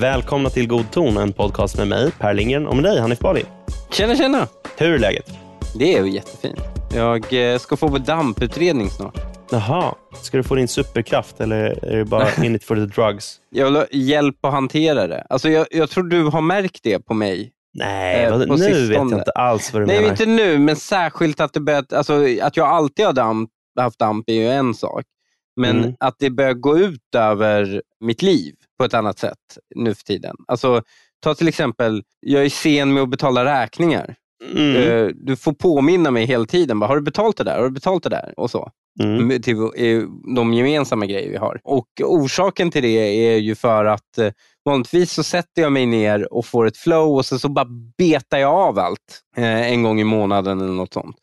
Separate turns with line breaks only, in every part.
Välkomna till God ton, en podcast med mig, Per Lindgren, och med dig, Hanif Bali.
Tjena, tjena.
Hur är läget?
Det är ju jättefint. Jag eh, ska få damputredning snart.
Jaha, ska du få din superkraft eller är det bara in it for the drugs?
Jag vill ha hjälp att hantera det. Alltså, jag, jag tror du har märkt det på mig.
Nej,
Eh,
nu vet
sistone.
jag inte alls vad du
Nej,
menar.
inte nu, men särskilt att det börjat, alltså, att jag alltid har damp, haft damp är ju en sak. Men
Mm.
att det börjar gå ut över mitt liv på ett annat sätt nu för tiden. Alltså, ta till exempel, jag är sen med att betala räkningar.
Mm.
Eh, Du får påminna mig hela tiden. Bara, har du betalt det där? Har du betalt det där? Och så.
Mm.
med- till eh, de gemensamma grejer vi har. Och Orsaken till det är ju för att eh, vanligtvis så sätter jag mig ner och får ett flow och så, så bara betar jag av allt eh, en gång i månaden eller något sånt.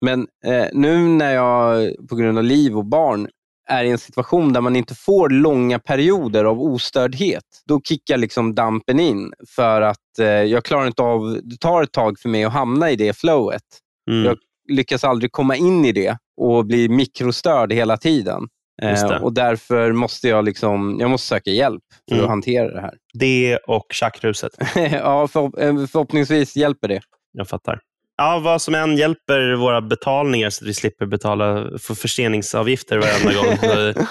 Men nu när jag på grund av liv och barn är i en situation där man inte får långa perioder av ostördhet, då kickar liksom dampen in för att eh, jag klarar inte av, det tar ett tag för mig att hamna i det flowet
Mm.
jag lyckas aldrig komma in i det och blir mikrostörd hela tiden. Eh, och därför måste jag, liksom, jag måste söka hjälp för
Mm.
att hantera det här.
Det och tjackruset.
ja, förhopp- eh, förhoppningsvis hjälper det.
Jag fattar. Ja, vad som än hjälper våra betalningar så att vi slipper betala för förseningsavgifter varenda gång.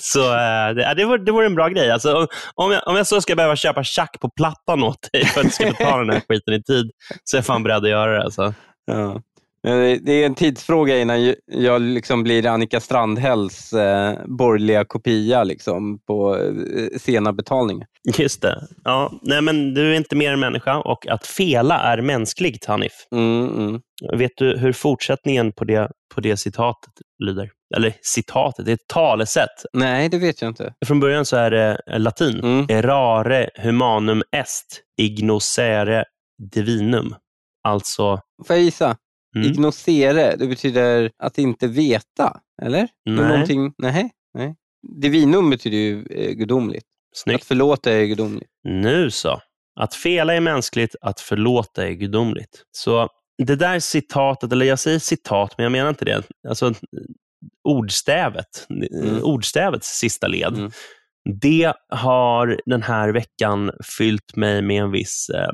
Så, eh, det, vore, det vore en bra grej. Alltså, om- om, jag, om jag så ska behöva köpa tjack på plattan åt dig för att du ska betala den här skiten i tid, så är jag fan beredd att göra det. Alltså.
Ja. Det- är en tidsfråga innan jag liksom blir Annika Strandhälls eh, borgerliga kopia liksom, på eh, sena betalningar.
Just det. Ja, nej, men du är inte mer än människa och att fela är mänskligt, Hanif.
Mm, mm.
Vet du hur fortsättningen på det, på det citatet lyder? Eller citatet, det är ett talesätt.
Nej, det vet jag inte.
Från början så är det eh, latin.
Mm.
Errare humanum est, ignosere divinum. Alltså,
Får jag gissa?
Mm.
Ignosere, det betyder att inte veta, eller?
Nej.
Någonting, nej, nej. Divinum betyder ju eh, gudomligt.
snyggt.
Att förlåta är gudomligt.
Nu så. Att fela är mänskligt, att förlåta är gudomligt. Så det där citatet, eller jag säger citat, men jag menar inte det. Alltså, ordstävet,
Mm.
ordstävets sista led.
Mm.
Det har den här veckan fyllt mig med en viss eh,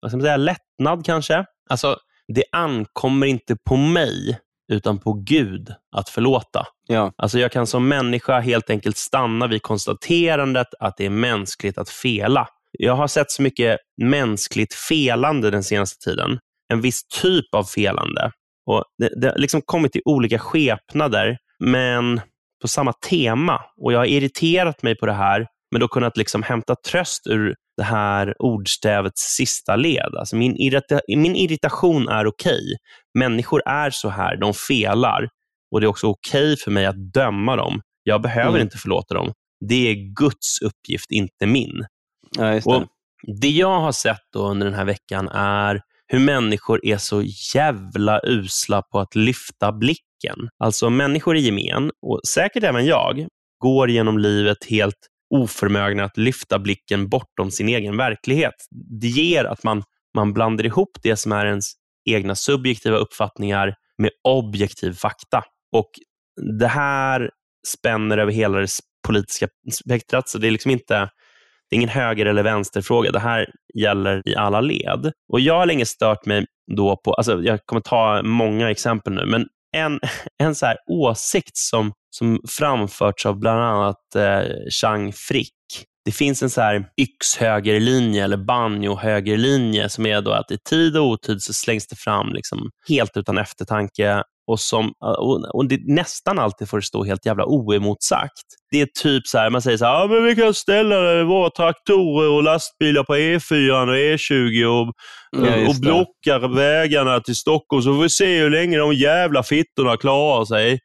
vad ska man säga, lättnad kanske. Alltså, det ankommer inte på mig, utan på Gud att förlåta.
Ja.
Alltså jag kan som människa helt enkelt stanna vid konstaterandet att det är mänskligt att fela. Jag har sett så mycket mänskligt felande den senaste tiden. En viss typ av felande. Och det, det har liksom kommit i olika skepnader, men på samma tema. Och Jag har irriterat mig på det här, men då kunnat liksom hämta tröst ur det här ordstävets sista led. Alltså min, irrita min irritation är okej. Människor är så här, de felar. Och Det är också okej för mig att döma dem. Jag behöver
Mm.
inte förlåta dem. Det är Guds uppgift, inte min.
Ja, det.
Och det jag har sett under den här veckan är hur människor är så jävla usla på att lyfta blicken. Alltså människor i gemen, och säkert även jag, går genom livet helt oförmögna att lyfta blicken bortom sin egen verklighet. Det ger att man, man blandar ihop det som är ens egna subjektiva uppfattningar med objektiv fakta. Och Det här spänner över hela det politiska spektrat, så det är liksom inte det är ingen höger eller vänsterfråga. Det här gäller i alla led. Och Jag har länge stört mig då på, alltså jag kommer ta många exempel nu, men en, en så här åsikt som, som framförts av bland annat eh, Chang Frick. Det finns en så här yxhögerlinje eller banjo-högerlinje som är då att i tid och otid så slängs det fram liksom helt utan eftertanke och, som, och, och det, nästan alltid får det stå helt jävla oemotsagt. Det är typ så här, man säger så här, ja, men vi kan ställa våra traktorer och lastbilar på E4 och E20 och,
Ja,
och blockar vägarna till Stockholm så får vi se hur länge de jävla fittorna klarar sig.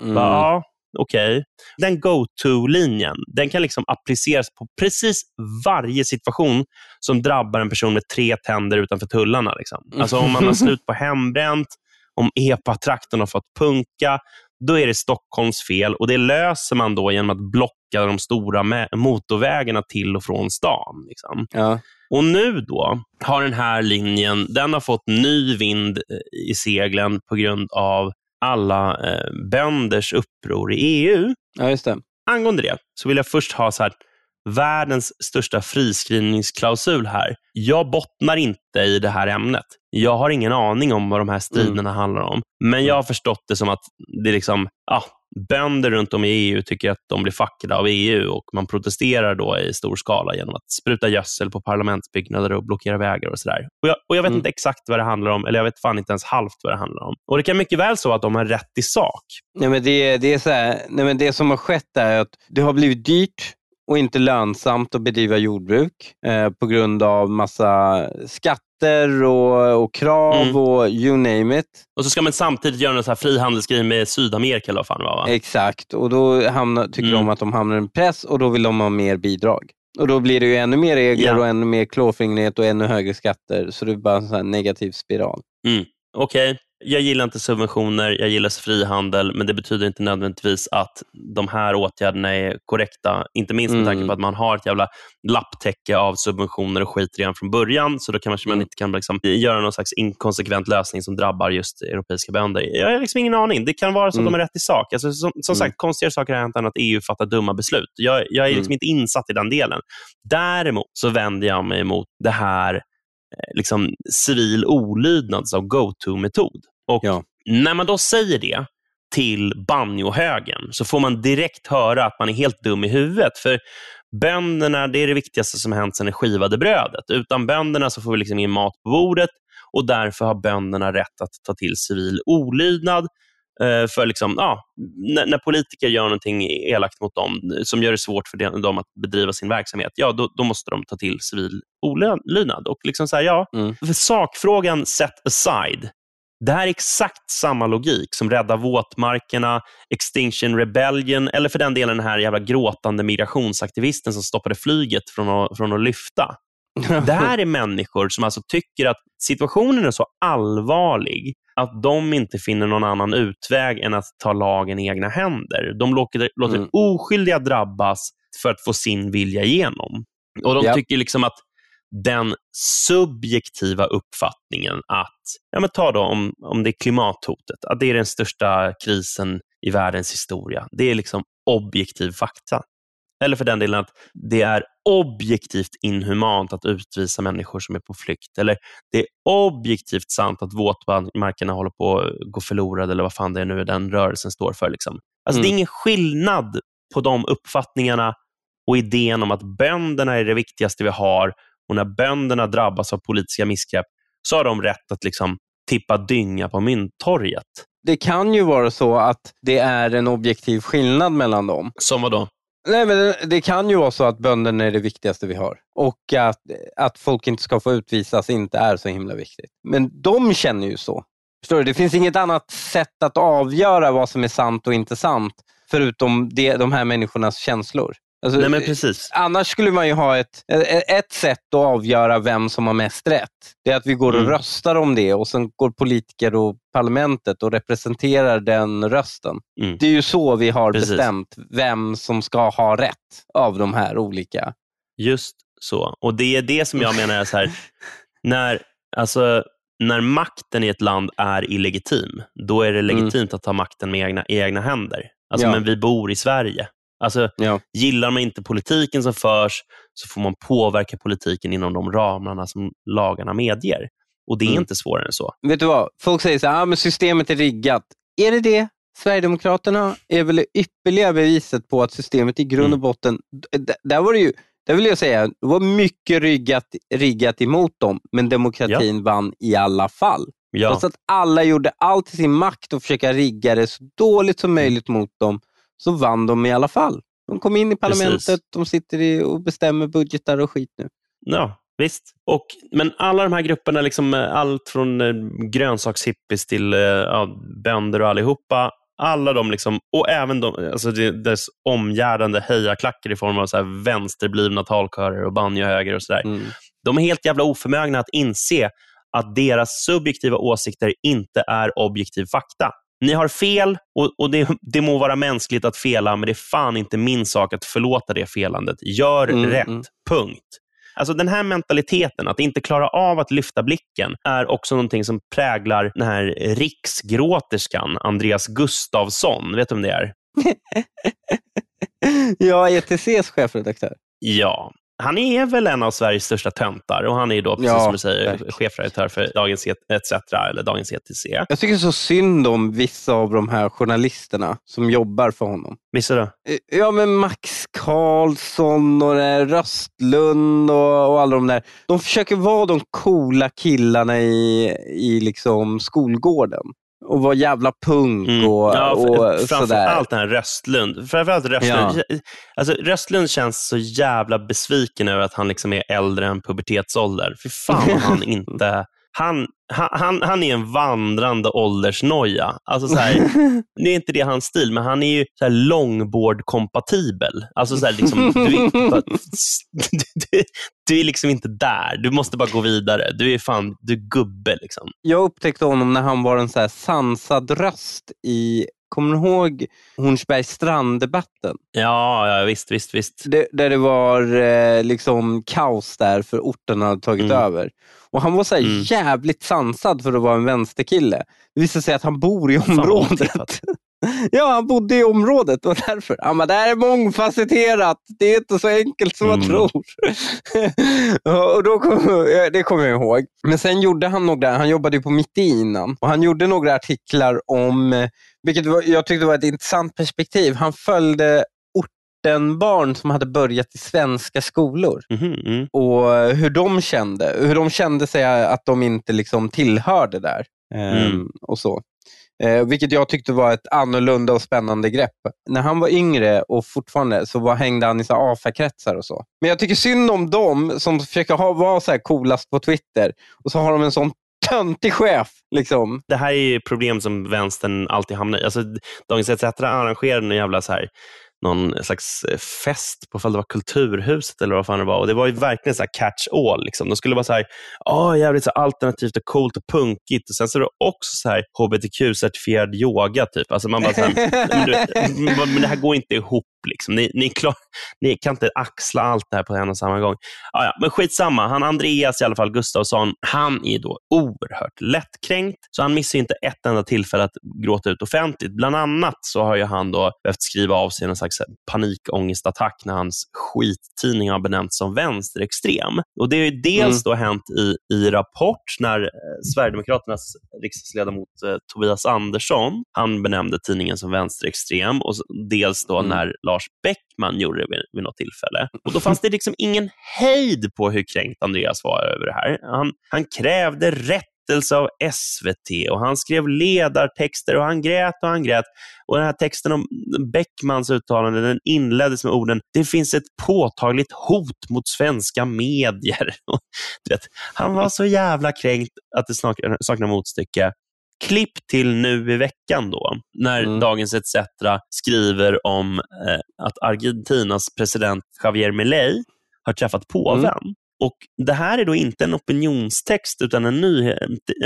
Mm.
Bara, Okej. Den go-to-linjen, den kan liksom appliceras på precis varje situation som drabbar en person med tre tänder utanför tullarna. Liksom. Alltså om man har slut på hembränt, om epa-traktorn har fått punka, då är det Stockholms fel och det löser man då genom att blocka de stora motorvägarna till och från stan. Liksom.
Ja.
Och nu då har den här linjen den har fått ny vind eh, i seglen på grund av alla eh, bönders uppror i EU.
Ja, just det.
Angående det så vill jag först ha så här, världens största friskrivningsklausul här. Jag bottnar inte i det här ämnet. Jag har ingen aning om vad de här striderna mm. handlar om. Men jag har förstått det som att det är liksom, ja, bönder runt om i EU tycker att de blir fackade av EU och man protesterar då i stor skala genom att spruta gödsel på parlamentsbyggnader och blockera vägar och sådär. Och jag, och jag vet mm. inte exakt vad det handlar om, eller jag vet fan inte ens halvt vad det handlar om. Och Det kan mycket väl så att de har rätt i sak.
Nej, men det, det, är så här, nej, men det som har skett är att det har blivit dyrt och inte lönsamt att bedriva jordbruk eh, på grund av massa skatter och, och krav mm. och you name it.
Och så ska man samtidigt göra en frihandelsgrej med Sydamerika eller vad fan var va?
Exakt, och då hamnar, tycker mm. de att de hamnar i en press och då vill de ha mer bidrag. Och Då blir det ju ännu mer regler ja. och ännu mer klåfingrighet och ännu högre skatter. Så det är bara en sån negativ spiral.
Mm. Okej, okay jag gillar inte subventioner, jag gillar frihandel, men det betyder inte nödvändigtvis att de här åtgärderna är korrekta. Inte minst med mm. tanke på att man har ett jävla lapptäcke av subventioner och skit redan från början, så då kanske man mm. inte kan liksom göra någon slags inkonsekvent lösning som drabbar just europeiska bönder. Jag har liksom ingen aning. Det kan vara så att de är mm. rätt i sak. Alltså, som, som mm. sagt, konstigare saker har hänt än att EU fattar dumma beslut. Jag, jag är liksom inte insatt i den delen. Däremot så vänder jag mig mot det här Eh, liksom, civil olydnad som go-to-metod. Och ja. När man då säger det till banjohögen så får man direkt höra att man är helt dum i huvudet. För bönderna, det är det viktigaste som hänt sedan det skivade brödet. Utan bönderna så får vi liksom ingen mat på bordet och därför har bönderna rätt att ta till civil olydnad. Eh, för liksom, ja, när, när, politiker gör någonting elakt mot dem som gör det svårt för dem att bedriva sin verksamhet, ja, då, då måste de ta till civil olydnad. Och liksom så här, ja, mm. sakfrågan set aside, det här är exakt samma logik som Rädda våtmarkerna, Extinction Rebellion eller för den delen den här jävla gråtande migrationsaktivisten som stoppade flyget från att, från att lyfta. Det här är människor som alltså tycker att situationen är så allvarlig att de inte finner någon annan utväg än att ta lagen i egna händer. De låter, låter mm. oskyldiga drabbas för att få sin vilja igenom. Och De yep. tycker liksom att den subjektiva uppfattningen att, ja men ta då om, om det är klimathotet, att det är den största krisen i världens historia. Det är liksom objektiv fakta. Eller för den delen att det är objektivt inhumant att utvisa människor som är på flykt. Eller det är objektivt sant att våtmarkerna håller på att gå förlorade, eller vad fan det är nu den rörelsen står för. Liksom. Alltså, mm. Det är mm. ingen skillnad på de uppfattningarna och idén om att bönderna är det viktigaste vi har och när bönderna drabbas av politiska missgrepp så har de rätt att liksom tippa dynga på Mynttorget.
Det kan ju vara så att det är en objektiv skillnad mellan dem.
Som vad då?
Nej, men det, det, kan ju vara så att bönderna är det viktigaste vi har och att, att folk inte ska få utvisas inte är så himla viktigt. Men de känner ju så. Förstår du? Det finns inget annat sätt att avgöra vad som är sant och inte sant förutom det, de här människornas känslor.
Alltså, Nej, men precis.
Annars skulle man ju ha ett, ett sätt att avgöra vem som har mest rätt. Det är att vi går och mm. röstar om det och sen går politiker och parlamentet och representerar den rösten. Mm. Det är ju så vi har precis. bestämt vem som ska ha rätt av de här olika.
Just så. Och Det är det som jag menar är så här, när, alltså, när makten i ett land är illegitim, då är det mm. legitimt mm. att ta makten med egna, egna händer. Alltså, ja. Men vi bor i Sverige. Alltså, ja. Gillar man inte politiken som förs så får man påverka politiken inom de ramarna som lagarna medger. Och Det är mm. inte svårare än så.
Vet du vad? Folk säger så här, ah, systemet är riggat. Är det det? Sverigedemokraterna är väl det ypperliga beviset på att systemet i grund och mm. botten, där var det ju, där vill jag säga, det var mycket riggat, riggat emot dem, men demokratin ja. vann i alla fall. Ja. Trots att alla gjorde allt i sin makt att försöka rigga det så dåligt som möjligt mot dem, så vann de i alla fall. De kom in i parlamentet, Precis. de sitter i och bestämmer budgetar och skit nu.
Ja, visst. Och, men alla de här grupperna, liksom, eh, allt från eh, grönsakshippies till eh, ja, bönder och allihopa, alla de, liksom, och även de, alltså dess omgärdande hejaklackar i form av så här vänsterblivna talkörer och banjohöger och sådär. Mm. De är helt jävla oförmögna att inse att deras subjektiva åsikter inte är objektiv fakta. Ni har fel och, och det, det må vara mänskligt att fela, men det är fan inte min sak att förlåta det felandet. Gör
Mm,
rätt,
mm.
punkt. Alltså Den här mentaliteten, att inte klara av att lyfta blicken, är också någonting som präglar den här riksgråterskan Andreas Gustavsson. Vet du vem det är?
Ja, ETCs chefredaktör.
Ja. Han är väl en av Sveriges största töntar och han är då, precis
Ja,
som du säger,
verkligen.
chefredaktör för Dagens ETC, eller Dagens ETC.
Jag tycker så synd om vissa av de här journalisterna som jobbar för honom.
Visst är det?
Eh, Ja, men Max Karlsson och Röstlund och, och alla de där. De försöker vara de coola killarna i, i liksom skolgården. Och vara jävla punk
Mm.
och,
ja,
och
framför
sådär.
allt den här Röstlund. Framförallt Röstlund. Alltså, Röstlund känns så jävla besviken över att han liksom är äldre än pubertetsålder. Fy fan vad han inte... Han, han, han, är en vandrande åldersnoja. Alltså så här, det är inte det hans stil, men han är ju så här longboard-kompatibel. Alltså så här, liksom, du, är, bara- du, du är liksom inte där. Du måste bara gå vidare. Du är fan du är gubbe. Liksom.
Jag upptäckte honom när han var en så här sansad röst i Kommer du ihåg Hornsbergs stranddebatten?
Ja, ja, visst, visst, visst.
Det, där det var eh, liksom kaos där för orten hade tagit
Mm.
över. Och Han var så här
Mm.
jävligt sansad för att vara en vänsterkille. Det visade sig att han bor i området. ja, han bodde i området och därför. Han bara, det här är mångfacetterat. Det är inte så enkelt som man
Mm.
tror. och då kom, det kommer jag ihåg. Men sen gjorde han några, han jobbade ju på Mitt i innan. Och han gjorde några artiklar om, vilket jag tyckte var ett intressant perspektiv. Han följde ortenbarn som hade börjat i svenska skolor
Mhm, mm.
och hur de kände. Hur de kände sig att de inte liksom tillhörde där. Ehm,
Mm.
och så. Eh, vilket jag tyckte var ett annorlunda och spännande grepp. När han var yngre och fortfarande så var, hängde han i så AFA-kretsar och så. Men jag tycker synd om dem som försöker ha, vara så här coolast på Twitter och så har de en sån töntig chef. Liksom.
Det här är ju problem som vänstern alltid hamnar i. Alltså, Dagens ETC arrangerade en jävla så här, någon slags eh, fest på fall det var Kulturhuset eller vad fan det var. Och Det var ju verkligen så här catch all. Liksom. De skulle vara så här, oh, jävligt så alternativt och coolt och punkigt. Och sen så är det också så här hbtq-certifierad yoga. Typ. Alltså man bara så här, men, du, men det här går inte ihop. Liksom. Ni, ni, klar, ni kan inte axla allt det här på en och samma gång. Ja, ja, men skitsamma. Han Andreas i alla fall, Gustafsson, han är då oerhört lättkränkt. Så han missar inte ett enda tillfälle att gråta ut offentligt. Bland annat så har ju han då behövt skriva av sig en slags panikångestattack när hans skittidning har benämnts som vänsterextrem. Och Det är ju dels då hänt i, i Rapport när eh, Sverigedemokraternas riksdagsledamot eh, Tobias Andersson, han benämnde tidningen som vänsterextrem och dels då
Mm.
när Lars Bäckman gjorde det vid, vid något tillfälle. Och Då fanns det liksom ingen hejd på hur kränkt Andreas var över det här. Han, han krävde rättelse av SVT och han skrev ledartexter och han grät och han grät. Och den här texten om Bäckmans uttalande den inleddes med orden “Det finns ett påtagligt hot mot svenska medier”. Du vet, han var så jävla kränkt att det saknar motstycke. Klipp till nu i veckan då, när
Mm.
Dagens ETC skriver om eh, att Argentinas president Javier Milei har träffat påven. Och Det här är då inte en opinionstext utan en, nyhet,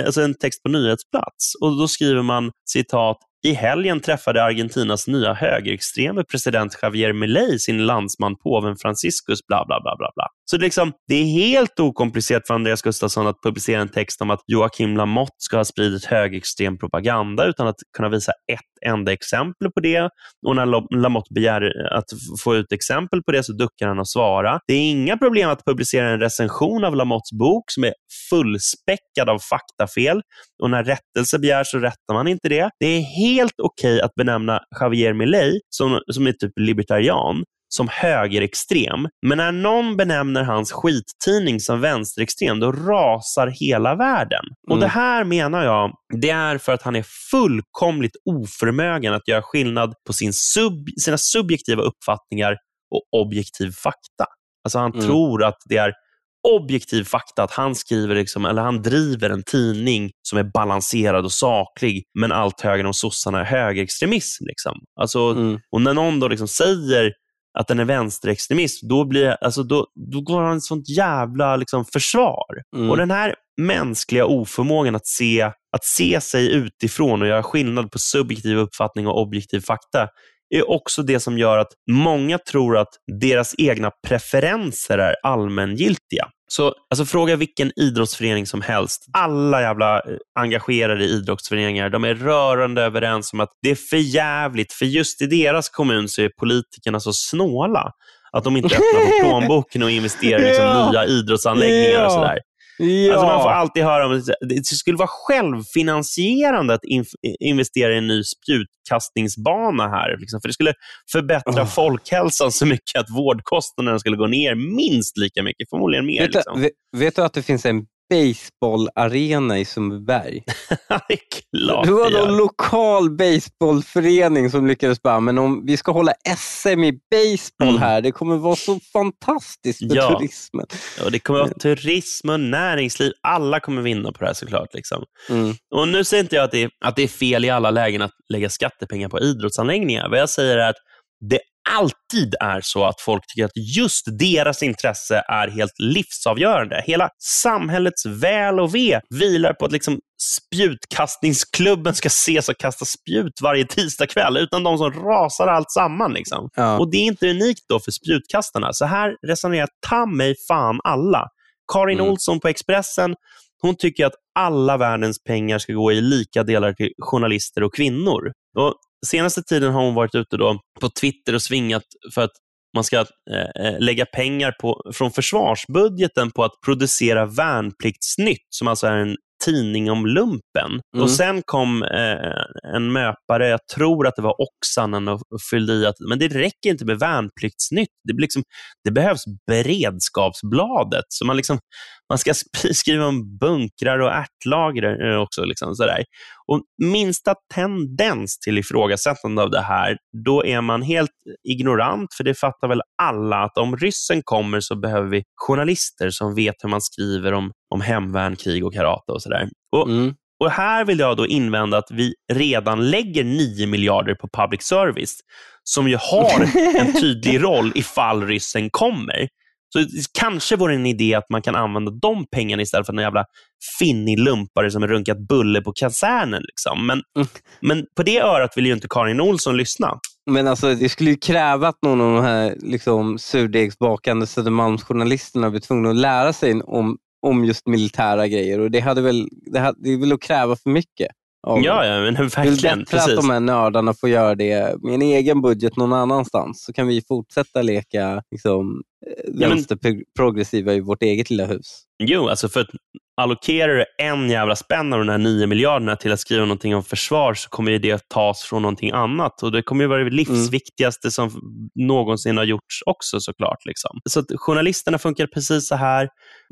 alltså en text på nyhetsplats. Och Då skriver man citat i helgen träffade Argentinas nya högerextreme president Javier Milei sin landsman påven Franciscus bla bla bla bla bla. Så det, är liksom, det är helt okomplicerat för Andreas Gustafsson att publicera en text om att Joakim Lamotte ska ha spridit högerextrem propaganda utan att kunna visa ett enda exempel på det. Och när Lamotte begär att få ut exempel på det så duckar han och svara. Det är inga problem att publicera en recension av Lamottes bok som är fullspäckad av faktafel och när rättelse begärs så rättar man inte det. Det är helt okej att benämna Javier Milei, som, som är typ libertarian, som högerextrem. Men när någon benämner hans skittidning som vänsterextrem, då rasar hela världen. Och
Mm.
Det här menar jag, det är för att han är fullkomligt oförmögen att göra skillnad på sin sub, sina subjektiva uppfattningar och objektiv fakta. Alltså han
Mm.
tror att det är objektiv fakta att han skriver liksom, eller han driver en tidning som är balanserad och saklig, men allt högre om sossarna är högerextremism. Liksom. Alltså,
Mm.
och när någon då liksom säger att den är vänsterextremist, då, blir, alltså, då, då går han ett sånt jävla liksom, försvar.
Mm.
Och den här mänskliga oförmågan att se, att se sig utifrån och göra skillnad på subjektiv uppfattning och objektiv fakta är också det som gör att många tror att deras egna preferenser är allmängiltiga. Så alltså, Fråga vilken idrottsförening som helst. Alla jävla eh, engagerade i idrottsföreningar de är rörande överens om att det är för jävligt för just i deras kommun så är politikerna så snåla att de inte öppnar på plånboken och investerar i liksom,
Ja.
nya idrottsanläggningar och
Ja.
sådär.
Ja.
Alltså man får alltid höra om det skulle vara självfinansierande att investera i en ny spjutkastningsbana här. Liksom, för Det skulle förbättra
Oh.
folkhälsan så mycket att vårdkostnaderna skulle gå ner minst lika mycket, förmodligen mer.
vet, du,
Liksom.
vet, vet du att det finns en baseballarena i Sundbyberg?
det är klart
Det var någon lokal baseballförening som lyckades bara, men om vi ska hålla SM i baseball
Mm.
här, det kommer vara så fantastiskt för
Ja.
turismen.
Och det kommer vara turism och näringsliv. Alla kommer vinna på det här såklart. Liksom.
Mm.
Och Nu säger inte jag att det, är, att det är fel i alla lägen att lägga skattepengar på idrottsanläggningar. Vad jag säger är att det alltid är så att folk tycker att just deras intresse är helt livsavgörande. Hela samhällets väl och ve vilar på att liksom spjutkastningsklubben ska ses och kasta spjut varje tisdagkväll utan de som rasar allt samman. Liksom.
Ja.
Och Det är inte unikt då för spjutkastarna. Så här resonerar ta mig fan alla. Karin
Mm.
Olsson på Expressen hon tycker att alla världens pengar ska gå i lika delar till journalister och kvinnor. Och senaste tiden har hon varit ute då på Twitter och svingat för att man ska eh, eh, lägga pengar på, från försvarsbudgeten på att producera Värnpliktsnytt, som alltså är en tidning om lumpen.
Mm.
Och Sen kom eh, en möpare, jag tror att det var Oksanen, och, fyllde i att men det räcker inte med Värnpliktsnytt. Det, blir liksom, det behövs Beredskapsbladet. Så man, liksom, man ska sk- skriva om bunkrar och ärtlager eh, också. Liksom, sådär. Och minsta tendens till ifrågasättande av det här, då är man helt ignorant, för det fattar väl alla att om ryssen kommer så behöver vi journalister som vet hur man skriver om, om hemvärn, krig och karate och sådär. Och,
Mm.
och här vill jag då invända att vi redan lägger 9 miljarder på public service, som ju har en tydlig roll ifall ryssen kommer. Så kanske vore en idé att man kan använda de pengarna istället för en jävla finnig lumpare som har runkat bulle på kasernen. Liksom. Men,
Mm.
men på det örat vill ju inte Karin Olsson lyssna.
Men alltså, det skulle ju kräva att någon av de här liksom, surdegsbakande Södermalmsjournalisterna blir tvungna att lära sig om, om just militära grejer. Och Det, hade väl, det, hade, det är väl att kräva för mycket. Av
Ja, ja men
Det är
verkligen.
bättre att
Precis.
de här nördarna får göra det med en egen budget någon annanstans. Så kan vi fortsätta leka liksom, eh,
Ja, men-
vänsterprogressiva i vårt eget lilla hus.
Jo, alltså för att allokerar du en jävla spänn av de här nio miljarderna till att skriva någonting om försvar så kommer ju det tas från någonting annat. Och Det kommer ju vara det livsviktigaste som någonsin har gjorts också såklart. Liksom. Så att journalisterna funkar precis så här.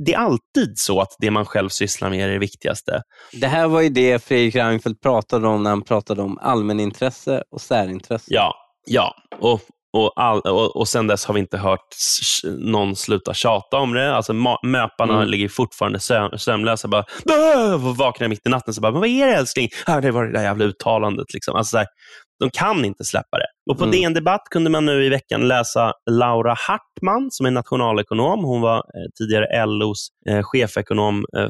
Det är alltid så att det man själv sysslar med är det viktigaste.
Det här var ju det Fredrik Reinfeldt pratade om när han pratade om allmänintresse och särintresse.
Ja, ja. Och, och, all, och, och sen dess har vi inte hört någon sluta tjata om det. Alltså, möparna
Mm.
ligger fortfarande sö- sömnlösa. Bara, och vaknar mitt i natten så bara, vad är det älskling? Ah, det var det där jävla uttalandet. Liksom. Alltså, så här, de kan inte släppa det. Och På
Mm.
DN Debatt kunde man nu i veckan läsa Laura Hartman, som är nationalekonom. Hon var eh, tidigare LOs eh, chefekonom eh, eh,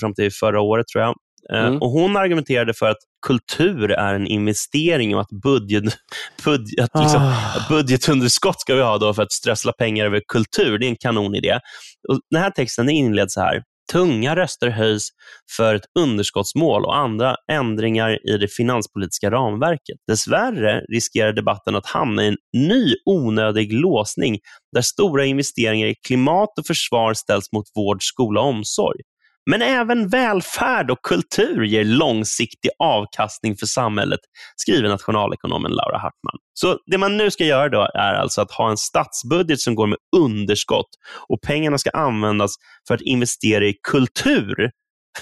fram till förra året, tror jag. Eh,
Mm.
och Hon argumenterade för att kultur är en investering och att budget, budget, att liksom,
Ah.
budgetunderskott ska vi ha då för att strössla pengar över kultur. Det är en kanonidé. Och den här texten inleds så här. Tunga röster höjs för ett underskottsmål och andra ändringar i det finanspolitiska ramverket. Dessvärre riskerar debatten att hamna i en ny onödig låsning där stora investeringar i klimat och försvar ställs mot vård, skola och omsorg. Men även välfärd och kultur ger långsiktig avkastning för samhället, skriver nationalekonomen Laura Hartman. Så det man nu ska göra då är alltså att ha en statsbudget som går med underskott och pengarna ska användas för att investera i kultur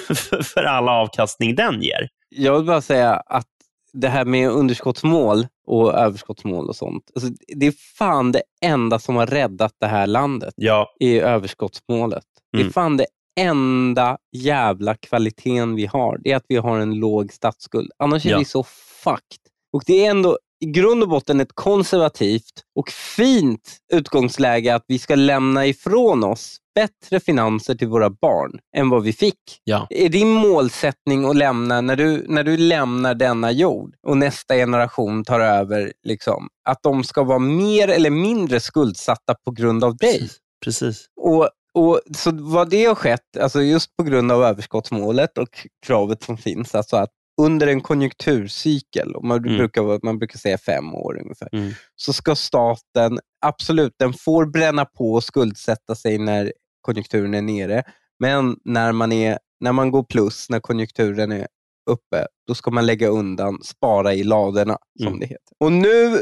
för all avkastning den ger.
Jag vill bara säga att det här med underskottsmål och överskottsmål och sånt. Alltså, det är fan det enda som har räddat det här landet,
Ja,
är överskottsmålet. Det
Mm.
är fan det enda jävla kvaliteten vi har. Det är att vi har en låg statsskuld. Annars är
Ja.
vi så fucked. Och det är ändå i grund och botten ett konservativt och fint utgångsläge att vi ska lämna ifrån oss bättre finanser till våra barn än vad vi fick.
Ja.
Är din målsättning att lämna, när du, när du lämnar denna jord och nästa generation tar över, liksom, att de ska vara mer eller mindre skuldsatta på grund av dig?
Precis.
Och, och, så vad det har skett, alltså just på grund av överskottsmålet och kravet som finns, alltså att under en konjunkturcykel, och man,
Mm.
brukar, man brukar säga fem år ungefär,
Mm.
så ska staten, absolut, den får bränna på och skuldsätta sig när konjunkturen är nere, men när man, är, när man går plus, när konjunkturen är uppe, då ska man lägga undan, spara i ladorna, som
Mm.
det heter. Och nu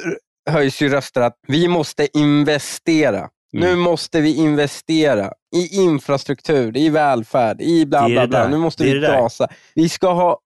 höjs ju röster att vi måste investera.
Mm.
Nu måste vi investera i infrastruktur, i välfärd, i bla bla bla. Nu måste vi gasa. Vi ska ha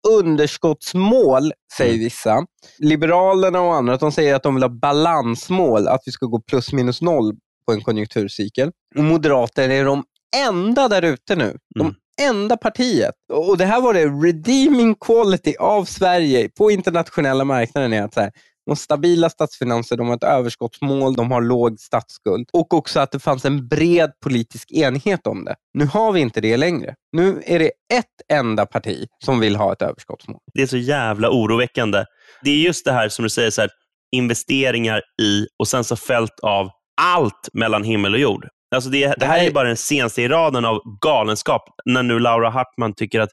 underskottsmål, säger
Mm.
vissa. Liberalerna och andra de säger att de vill ha balansmål, att vi ska gå plus minus noll på en konjunkturcykel. Och Moderater är de enda där ute nu. De
Mm.
enda partiet. Och Det här var det redeeming quality av Sverige på internationella marknaden. är att så här, de stabila statsfinanser, de har ett överskottsmål, de har låg statsskuld och också att det fanns en bred politisk enighet om det. Nu har vi inte det längre. Nu är det ett enda parti som vill ha ett överskottsmål.
Det är så jävla oroväckande. Det är just det här som du säger, så här, investeringar i och sen så fält av allt mellan himmel och jord. Alltså det, det här är bara den senaste i raden av galenskap när nu Laura Hartman tycker att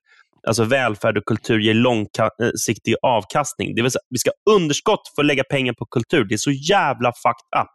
alltså välfärd och kultur ger långsiktig avkastning. Det vill säga, vi ska ha underskott för att lägga pengar på kultur. Det är så jävla fucked up.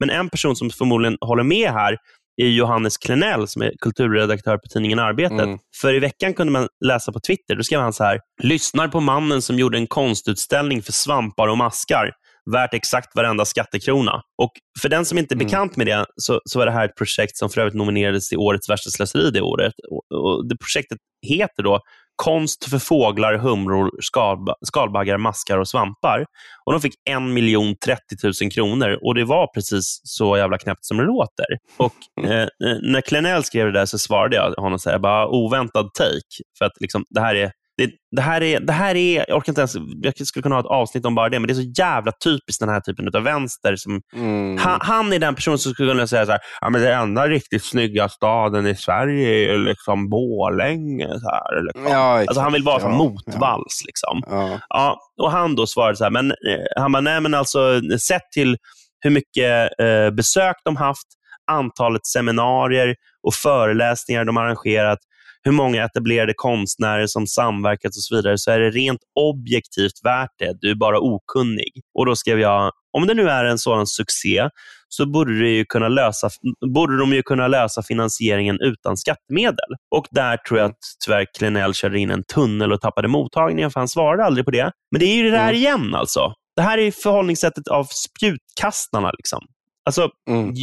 Men en person som förmodligen håller med här är Johannes Klenell som är kulturredaktör på tidningen Arbetet.
Mm.
För i veckan kunde man läsa på Twitter, då skrev han så här. Lyssnar på mannen som gjorde en konstutställning för svampar och maskar. Värt exakt varenda skattekrona. Och För den som inte är
Mm.
bekant med det, så, så var det här ett projekt som för övrigt nominerades till Årets värsta slöseri det året. Och, och det projektet heter då Konst för fåglar, humror, skalba, skalbaggar, maskar och svampar. Och De fick 1 miljon 30 000 kronor och det var precis så jävla knäppt som det låter. Och eh, När Klenell skrev det där så svarade jag honom så här, bara oväntad take. För att liksom, det här är det, det, här är, det här är, jag orkar inte ens, jag skulle kunna ha ett avsnitt om bara det, men det är så jävla typiskt den här typen av vänster. Som,
Mm.
han, han är den person som skulle kunna säga så här, ja, men det enda riktigt snygga staden i Sverige är liksom Borlänge. Så här, liksom.
Ja,
alltså, han vill vara
Ja,
motvalls. Liksom.
Ja.
Ja, och han då svarade så här, men, eh, han bara, nej men alltså sett till hur mycket eh, besök de haft, antalet seminarier och föreläsningar de arrangerat, hur många etablerade konstnärer som samverkat och så vidare, så är det rent objektivt värt det. Du är bara okunnig. Och då skrev jag, om det nu är en sådan succé, så borde, det ju kunna lösa, borde de ju kunna lösa finansieringen utan skattemedel. Och där tror jag att tyvärr Klenell körde in en tunnel och tappade mottagningen, för han svarade aldrig på det. Men det är ju det där
Mm.
igen alltså. Det här är förhållningssättet av spjutkastarna. Liksom. Alltså,
Mm.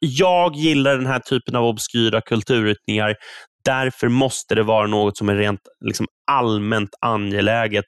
jag gillar den här typen av obskyra kulturyttringar. Därför måste det vara något som är rent liksom, allmänt angeläget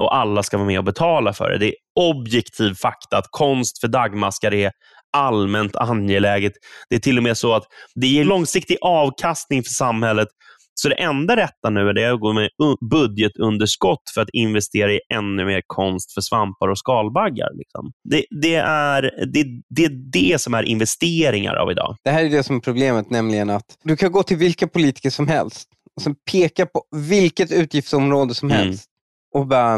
och alla ska vara med och betala för det. Det är objektiv fakta att konst för dagmaskar är allmänt angeläget. Det är till och med så att det ger långsiktig avkastning för samhället. Så det enda rätta nu är det att gå med budgetunderskott för att investera i ännu mer konst för svampar och skalbaggar. Liksom. Det, det, är, det, det är det som är investeringar av idag.
Det här är det som är problemet, nämligen att du kan gå till vilka politiker som helst och sen peka på vilket utgiftsområde som
Mm.
helst och bara,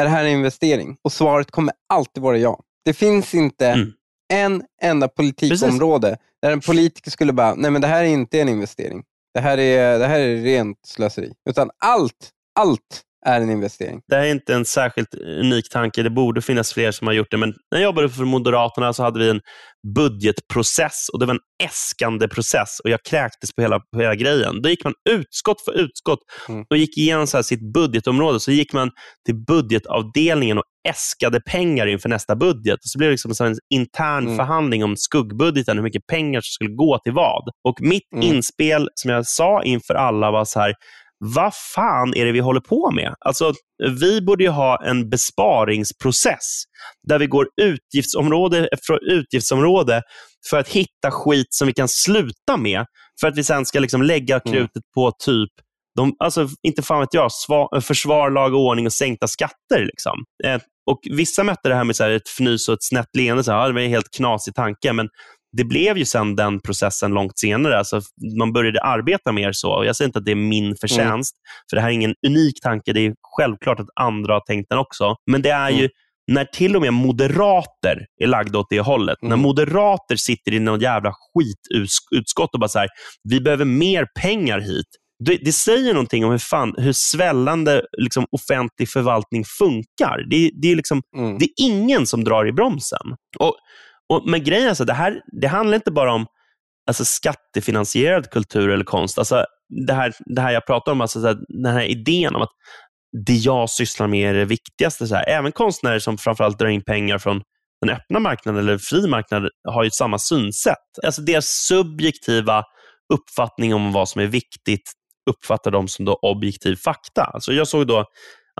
är det här en investering? Och svaret kommer alltid vara ja. Det finns inte
Mm.
en enda politikområde där en politiker skulle bara, nej men det här är inte en investering. Det här är, det här är rent slöseri. Utan allt, allt är en investering.
Det här är inte en särskilt unik tanke. Det borde finnas fler som har gjort det. Men när jag jobbade för Moderaterna så hade vi en budgetprocess och det var en äskande process och jag kräktes på hela, på hela grejen. Då gick man utskott för utskott
Mm.
och gick igenom så sitt budgetområde. Så gick man till budgetavdelningen och äskade pengar inför nästa budget. Så blev det liksom en intern
Mm.
förhandling om skuggbudgeten, hur mycket pengar som skulle gå till vad. Och Mitt
Mm.
inspel, som jag sa inför alla, var så här, vad fan är det vi håller på med? Alltså, vi borde ju ha en besparingsprocess där vi går utgiftsområde efter utgiftsområde för att hitta skit som vi kan sluta med för att vi sen ska liksom lägga
Mm.
krutet på typ de, alltså, inte fan vet jag, sva, försvar, lag och ordning och sänkta skatter. Liksom. Eh, och Vissa mötte det här med så här, ett fnys och ett snett leende. Så här, ja, det var en helt knasig tanke, men det blev ju sen den processen långt senare. Alltså, man började arbeta mer så. Jag säger inte att det är min förtjänst, mm. för det här är ingen unik tanke. Det är självklart att andra har tänkt den också. Men det är mm. ju när till och med moderater är lagda åt det hållet. Mm. När moderater sitter i något jävla skitutskott och bara så här, vi behöver mer pengar hit. Det, det, säger någonting om hur, fan, hur svällande liksom, offentlig förvaltning funkar. Det, det är liksom, mm. det är ingen som drar i bromsen. Och, och, men grejen är så det här det handlar inte bara om alltså, skattefinansierad kultur eller konst. Alltså, det, här, det här jag pratar om, alltså, så här, den här idén om att det jag sysslar med är det viktigaste. Så här. Även konstnärer som framförallt drar in pengar från den öppna marknaden eller fri marknad har ju samma synsätt. Alltså deras subjektiva uppfattning om vad som är viktigt uppfattar de som då objektiv fakta. Alltså jag såg då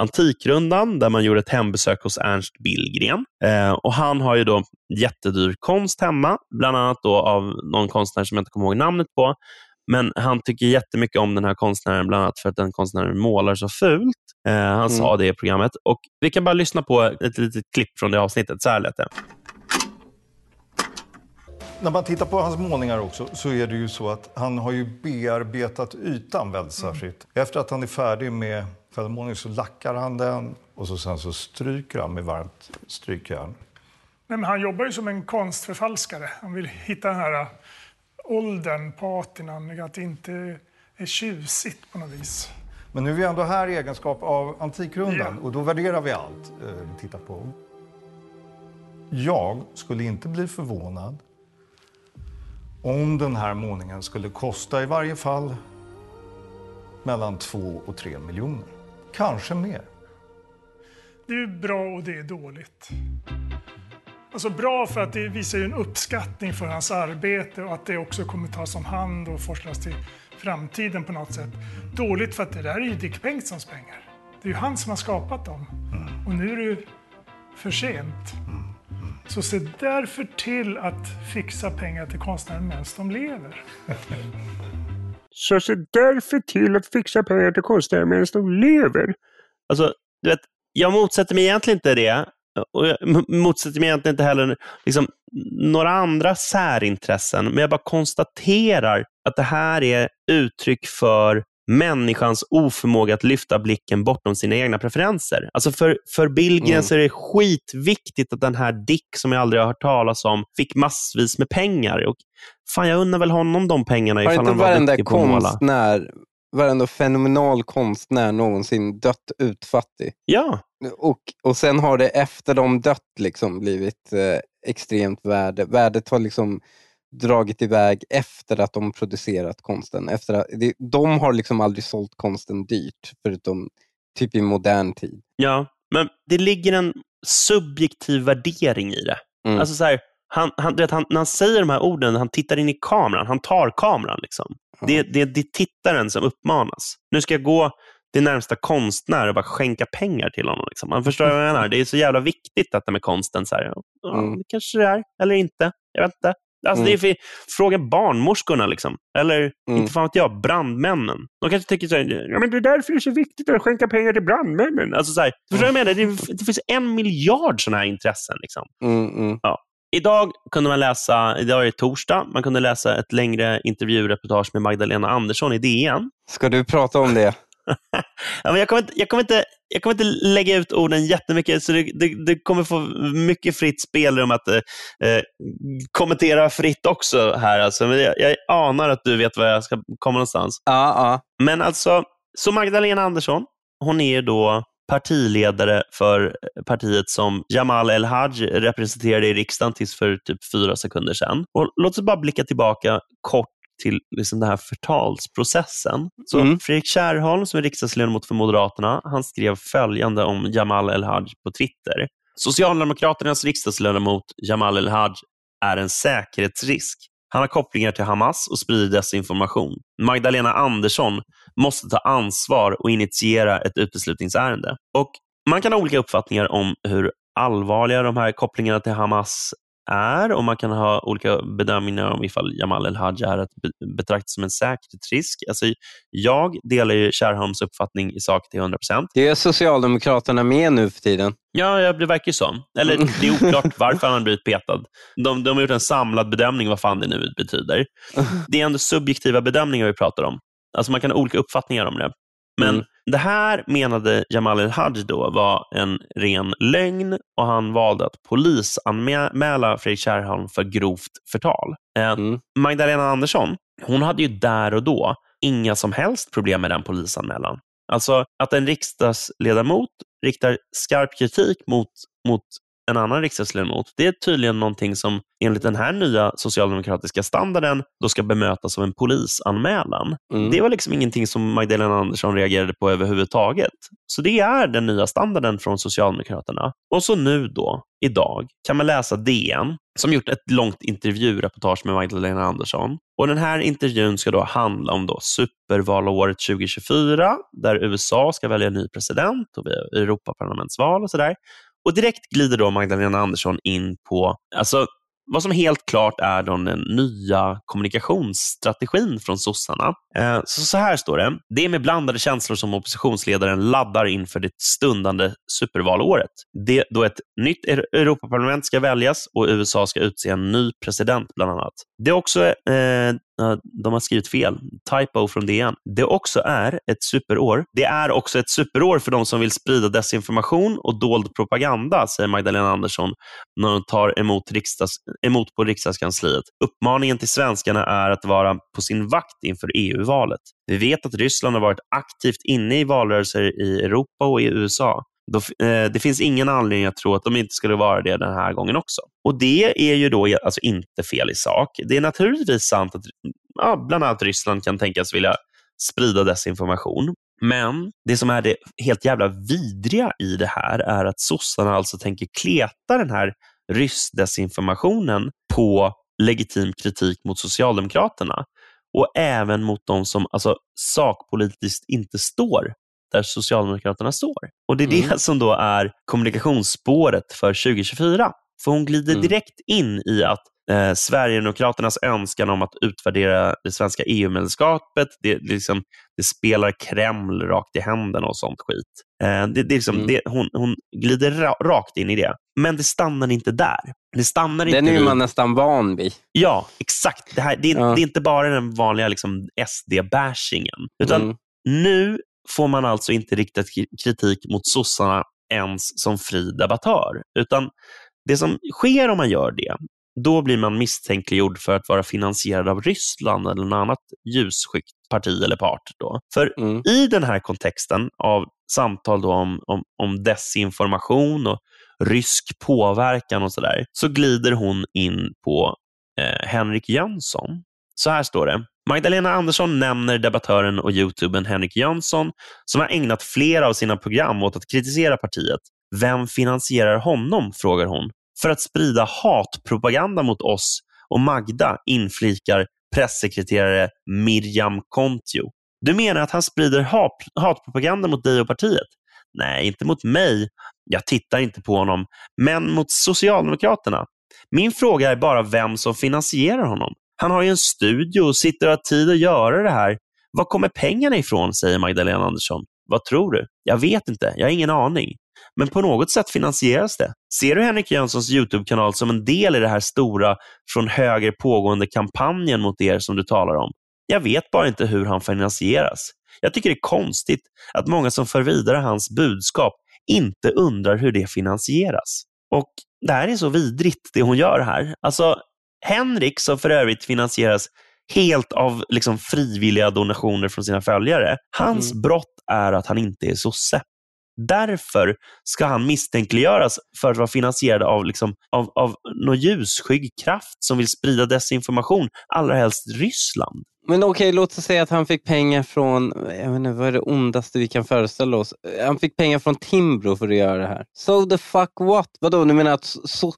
Antikrundan där man gjorde ett hembesök hos Ernst Billgren. Eh, och Han har ju då jättedyr konst hemma, bland annat då av någon konstnär som jag inte kommer ihåg namnet på. Men han tycker jättemycket om den här konstnären, bland annat för att den konstnären målar så fult. Eh, han mm. sa det i programmet. Och Vi kan bara lyssna på ett litet klipp från det avsnittet. Så här lät det.
När man tittar på hans målningar också så är det ju så att han har ju bearbetat ytan väldigt särskilt. Mm. Efter att han är färdig med fällmålningen så lackar han den och så sen så stryker han med varmt strykjärn.
Nej, men han jobbar ju som en konstförfalskare. Han vill hitta den här åldern, patinan, att det inte är tjusigt på något vis.
Men nu är vi ändå här i egenskap av Antikrundan ja. och då värderar vi allt eh, vi tittar på. Jag skulle inte bli förvånad om den här målningen skulle kosta i varje fall mellan två och tre miljoner. Kanske mer.
Det är bra och det är dåligt. Alltså bra för att det visar en uppskattning för hans arbete och att det också kommer tas om hand och forslas till framtiden på något sätt. Dåligt för att det där är ju Dick Bengtssons pengar. Det är ju han som har skapat dem. Mm. Och nu är det för sent. Så se därför till att fixa pengar till konstnären medan de lever.
Så se därför till att fixa pengar till konstnärer medan de lever. Alltså, du vet, jag motsätter mig egentligen inte det. Och jag motsätter mig egentligen inte heller liksom, några andra särintressen, men jag bara konstaterar att det här är uttryck för människans oförmåga att lyfta blicken bortom sina egna preferenser. Alltså för, för Billgren mm. är det skitviktigt att den här Dick, som jag aldrig har hört talas om, fick massvis med pengar. Och fan, jag undrar väl honom de pengarna
har
ifall
han var duktig på att måla. Varenda fenomenal konstnär någonsin dött utfattig.
Ja.
Och, och sen har det efter de dött liksom blivit eh, extremt värde. Värdet har liksom dragit iväg efter att de producerat konsten. Efter att, det, de har liksom aldrig sålt konsten dyrt, förutom typ i modern tid.
Ja, men det ligger en subjektiv värdering i det. Mm. Alltså så här, han, han, vet, han, när han säger de här orden, han tittar in i kameran, han tar kameran. Liksom. Mm. Det, det, det är tittaren som uppmanas. Nu ska jag gå till närmsta konstnär och bara skänka pengar till honom. Liksom. Man förstår vad jag menar. Det är så jävla viktigt detta med konsten. Så här, ja, mm. Kanske det är, eller inte. Jag vet inte. Alltså, mm. det är för, fråga barnmorskorna, liksom. eller mm. inte fan vet jag, brandmännen. De kanske tycker så här, ja, men det är därför det är så viktigt att skänka pengar till brandmännen. Alltså, så här, förstår jag menar? Det, det finns en miljard sådana här intressen. Liksom.
Mm, mm,
ja. Idag kunde man läsa, idag är det torsdag, man kunde läsa ett längre intervjureportage med Magdalena Andersson i DN.
Ska du prata om det?
Ja, men jag, kommer inte, jag, kommer inte, jag kommer inte lägga ut orden jättemycket, så det, det, det kommer få mycket fritt spelrum att eh, eh, kommentera fritt också här. Alltså. Men jag, jag, anar att du vet var jag ska komma någonstans.
Ja, ja.
Men alltså, så Magdalena Andersson, hon är då partiledare för partiet som Jamal El-Haj representerade i riksdagen tills för typ fyra sekunder sedan. Och låt oss bara blicka tillbaka kort till liksom den här förtalsprocessen. Så mm. Fredrik Kärrholm, som är riksdagsledamot för Moderaterna, han skrev följande om Jamal El-Haj på Twitter. Socialdemokraternas riksdagsledamot Jamal El-Haj är en säkerhetsrisk. Han har kopplingar till Hamas och sprider desinformation. Magdalena Andersson måste ta ansvar och initiera ett uteslutningsärende. Och man kan ha olika uppfattningar om hur allvarliga de här kopplingarna till Hamas är och man kan ha olika bedömningar om ifall Jamal El-Haj är att betrakta som en säkerhetsrisk. Alltså, jag delar ju Kärrholms uppfattning i sak till 100 procent.
Det är Socialdemokraterna med nu för tiden.
Ja, det verkar ju så. Eller det är oklart varför han har blivit petad. De, de har gjort en samlad bedömning vad fan det nu betyder. Det är ändå subjektiva bedömningar vi pratar om. Alltså Man kan ha olika uppfattningar om det. Men mm. det här menade Jamal El-Haj då var en ren lögn och han valde att polisanmäla Fredrik Kärrholm för grovt förtal. Eh, mm. Magdalena Andersson, hon hade ju där och då inga som helst problem med den polisanmälan. Alltså att en riksdagsledamot riktar skarp kritik mot, mot en annan riksdagsledamot. Det är tydligen någonting som enligt den här nya socialdemokratiska standarden då ska bemötas av en polisanmälan. Mm. Det var liksom ingenting som Magdalena Andersson reagerade på överhuvudtaget. Så det är den nya standarden från Socialdemokraterna. Och så nu då, idag, kan man läsa DN som gjort ett långt intervjureportage med Magdalena Andersson. Och Den här intervjun ska då handla om då supervalåret 2024 där USA ska välja ny president och Europaparlamentsval och sådär. Och direkt glider då Magdalena Andersson in på alltså, vad som helt klart är då den nya kommunikationsstrategin från sossarna. Eh, så, så här står det. Det är med blandade känslor som oppositionsledaren laddar inför det stundande supervalåret. Det, då ett nytt Europaparlament ska väljas och USA ska utse en ny president bland annat. Det är också eh, de har skrivit fel. Typo från DN. Det också är ett superår. Det är också ett superår för de som vill sprida desinformation och dold propaganda, säger Magdalena Andersson när hon tar emot, riksdags, emot på riksdagskansliet. Uppmaningen till svenskarna är att vara på sin vakt inför EU-valet. Vi vet att Ryssland har varit aktivt inne i valrörelser i Europa och i USA. Då, eh, det finns ingen anledning att tro att de inte skulle vara det den här gången också. Och Det är ju då alltså inte fel i sak. Det är naturligtvis sant att ja, bland annat Ryssland kan tänkas vilja sprida desinformation. Men det som är det helt jävla vidriga i det här är att sossarna alltså tänker kleta den här ryssdesinformationen på legitim kritik mot Socialdemokraterna och även mot de som alltså, sakpolitiskt inte står där Socialdemokraterna står. Och Det är mm. det som då är kommunikationsspåret för 2024. För hon glider mm. direkt in i att eh, Sverigedemokraternas önskan om att utvärdera det svenska EU-medlemskapet, det, det, liksom, det, spelar Kreml rakt i händerna och sånt skit. Eh, det, det liksom, mm. hon, hon glider ra rakt in i det. Men det stannar inte där. Det stannar
den
inte
är man nästan van vid.
Ja, exakt. Det, här, det, ja. det är inte bara den vanliga liksom, SD-bashingen. Utan mm. nu får man alltså inte rikta kritik mot sossarna ens som fri debattör. Utan det som sker om man gör det, då blir man misstänkliggjord för att vara finansierad av Ryssland eller något annat ljusskyggt parti eller part. Då. För mm. i den här kontexten av samtal om, om, om desinformation och rysk påverkan och sådär, så glider hon in på eh, Henrik Jönsson. Så här står det. Magdalena Andersson nämner debattören och youtubern Henrik Jönsson som har ägnat flera av sina program åt att kritisera partiet. Vem finansierar honom? frågar hon. För att sprida hatpropaganda mot oss och Magda, inflikar pressekreterare Miriam Kontio. Du menar att han sprider hat, hatpropaganda mot dig och partiet? Nej, inte mot mig. Jag tittar inte på honom. Men mot Socialdemokraterna. Min fråga är bara vem som finansierar honom. Han har ju en studio och sitter och har tid att göra det här. Var kommer pengarna ifrån, säger Magdalena Andersson. Vad tror du? Jag vet inte. Jag har ingen aning. Men på något sätt finansieras det. Ser du Henrik Jönssons YouTube-kanal som en del i det här stora från höger pågående kampanjen mot er som du talar om? Jag vet bara inte hur han finansieras. Jag tycker det är konstigt att många som för vidare hans budskap inte undrar hur det finansieras. Och Det här är så vidrigt, det hon gör här. Alltså, Henrik, som för övrigt finansieras helt av liksom frivilliga donationer från sina följare, hans mm. brott är att han inte är sosse. Därför ska han misstänkliggöras för att vara finansierad av, liksom, av, av någon ljusskygg kraft som vill sprida desinformation, allra helst Ryssland.
Men okej, okay, låt oss säga att han fick pengar från, jag vet inte, vad är det ondaste vi kan föreställa oss? Han fick pengar från Timbro för att göra det här. So the fuck what? Vadå, du menar att så,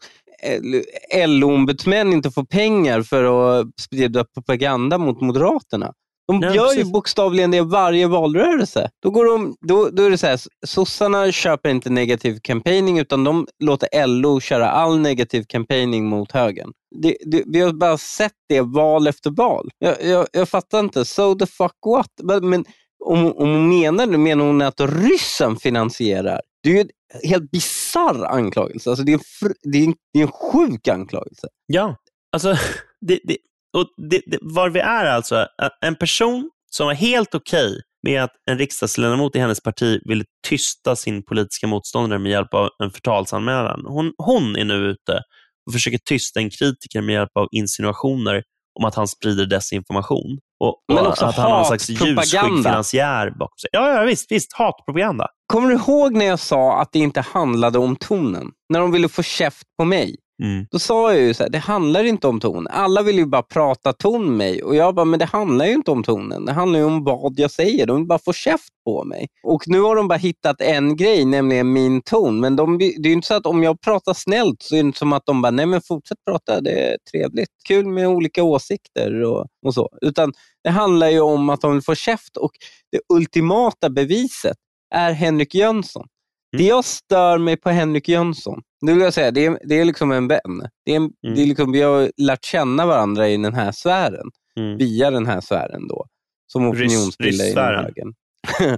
LO-ombudsmän inte får pengar för att sprida propaganda mot Moderaterna? De
Nej,
gör
precis.
ju bokstavligen det varje valrörelse. Då, går de, då, då är det så här, sossarna köper inte negativ campaigning utan de låter LO köra all negativ campaigning mot högern. Det, det, vi har bara sett det val efter val. Jag, jag, jag fattar inte. So the fuck what? Men, om, om hon menar det, menar hon att ryssen finansierar? Det är ju helt bisarr anklagelse. Alltså det, är en fr, det, är en, det är en sjuk anklagelse.
Ja, alltså, det, det, och det, det, var vi är alltså en person som var helt okej med att en riksdagsledamot i hennes parti ville tysta sin politiska motståndare med hjälp av en förtalsanmälan. Hon, hon är nu ute och försöker tysta en kritiker med hjälp av insinuationer om att han sprider desinformation. Och,
Men också
att han har en slags
hatpropaganda.
ljusskygg finansiär bakom sig. Ja, ja visst, visst, hatpropaganda.
Kommer du ihåg när jag sa att det inte handlade om tonen? När de ville få käft på mig.
Mm.
Då sa jag ju så här, det handlar inte om ton. Alla vill ju bara prata ton med mig. Och jag bara, men det handlar ju inte om tonen. Det handlar ju om vad jag säger. De vill bara få käft på mig. Och nu har de bara hittat en grej, nämligen min ton. Men de, det är ju inte så att om jag pratar snällt så är det inte som att de bara, nej men fortsätt prata, det är trevligt. Kul med olika åsikter och, och så. Utan det handlar ju om att de vill få käft och det ultimata beviset är Henrik Jönsson. Det jag stör mig på Henrik Jönsson, nu vill jag säga, det är, det är liksom en vän. Det är, en, det är liksom, vi har lärt känna varandra i den här sfären,
Mm.
via den här sfären då, som opinionsbildare
ryssfären.
högern.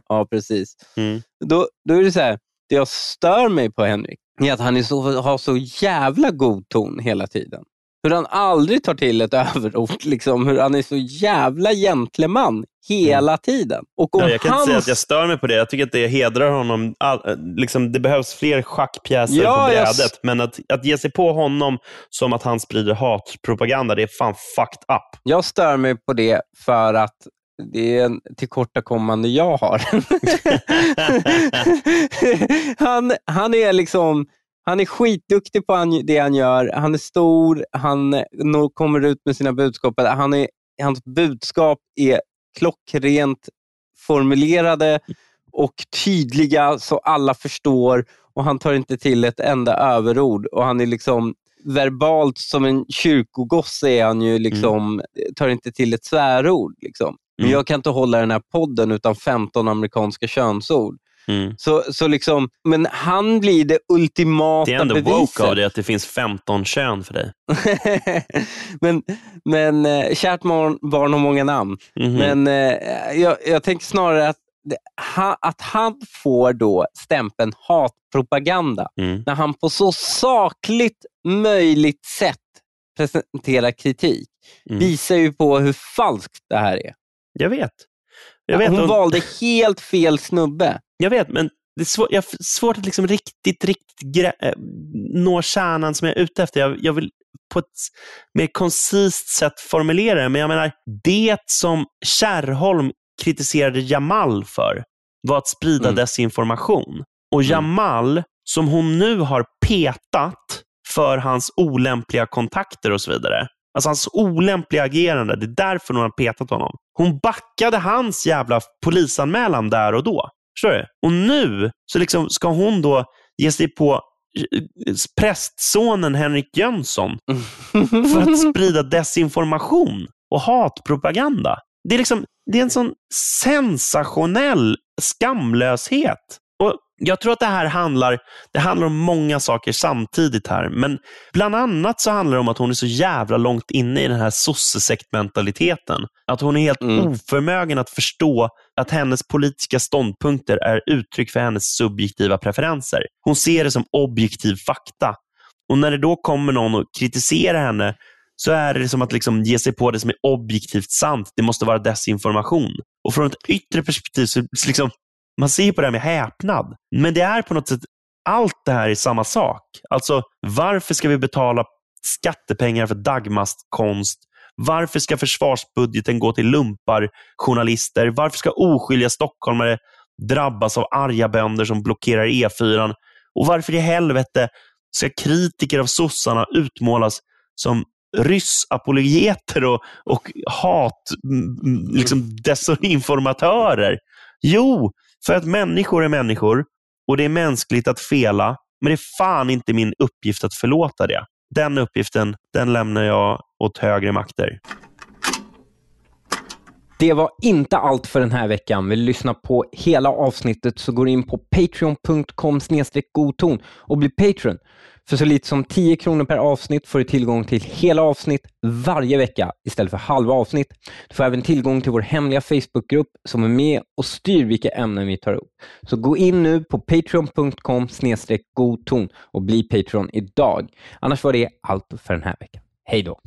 ja, precis.
Mm.
Då, då är det så här, det jag stör mig på Henrik, är att han är så, har så jävla god ton hela tiden. Hur han aldrig tar till ett överord, liksom, hur han är så jävla gentleman hela tiden. Och om
Mm. Ja, jag kan inte säga
hans-
att jag stör mig på det. Jag tycker att det hedrar honom. All, liksom, det behövs fler schackpjäser
Ja,
på brädet.
s-
Men att, att ge sig på honom som att han sprider hatpropaganda, det är fan fucked up.
Jag stör mig på det för att det är en tillkortakommande jag har. han, han är liksom han är skitduktig på det han gör. Han är stor, han når- kommer ut med sina budskap. Han är, hans budskap är klockrent formulerade och tydliga så alla förstår och han tar inte till ett enda överord. Och Han är liksom verbalt som en kyrkogosse är han ju liksom, tar inte till ett svärord. Liksom. Men
Mm.
jag kan inte hålla den här podden utan 15 amerikanska könsord.
Mm.
Så, så liksom, men han blir det ultimata
Det är ändå
beviset.
woke av det att det finns 15 kön för dig.
men men eh, kärt barn, har många namn.
Mhm.
Men eh, jag, jag tänker snarare att, att han får då stämpeln hatpropaganda
Mm.
när han på så sakligt möjligt sätt presenterar kritik
Mm.
visar ju på hur falskt det här är.
Jag vet. Jag vet,
Hon
och-
valde helt fel snubbe.
Jag vet men det är svår, jag har svårt att liksom riktigt, riktigt grä, äh, nå kärnan som jag är ute efter. Jag, jag vill på ett mer koncist sätt formulera det, men jag menar, det som Kärrholm kritiserade Jamal för var att sprida
Mm.
desinformation. Och Jamal, som hon nu har petat för hans olämpliga kontakter och så vidare, Alltså hans olämpliga agerande, det är därför hon har petat honom. Hon backade hans jävla polisanmälan där och då. Förstår du? Och nu så liksom ska hon då ge sig på eh, prästsonen Henrik Jönsson för att sprida desinformation och hatpropaganda. Det är, liksom, det är en sån sensationell skamlöshet. Jag tror att det här handlar, det handlar om många saker samtidigt här. Men bland annat så handlar det om att hon är så jävla långt inne i den här sossesektmentaliteten. Att hon är helt
Mm.
oförmögen att förstå att hennes politiska ståndpunkter är uttryck för hennes subjektiva preferenser. Hon ser det som objektiv fakta. Och när det då kommer någon och kritiserar henne så är det som att liksom ge sig på det som är objektivt sant. Det måste vara desinformation. Och från ett yttre perspektiv så liksom, man ser på det här med häpnad. Men det är på något sätt, allt det här är samma sak. Alltså, varför ska vi betala skattepengar för Dagmastkonst? Varför ska försvarsbudgeten gå till lumparjournalister? Varför ska oskyldiga stockholmare drabbas av arga bönder som blockerar E4? Och varför i helvete ska kritiker av sossarna utmålas som ryssapologeter och, och hat, liksom desinformatörer? Jo, för att människor är människor och det är mänskligt att fela, men det är fan inte min uppgift att förlåta det. Den uppgiften, den lämnar jag åt högre makter.
Det var inte allt för den här veckan. Vill du lyssna på hela avsnittet så går in på patreon.com godton och bli Patreon. För så lite som 10 kronor per avsnitt får du tillgång till hela avsnitt varje vecka istället för halva avsnitt. Du får även tillgång till vår hemliga Facebookgrupp som är med och styr vilka ämnen vi tar upp. Så gå in nu på patreon.com godton och bli Patreon idag. Annars var det allt för den här veckan. Hej då!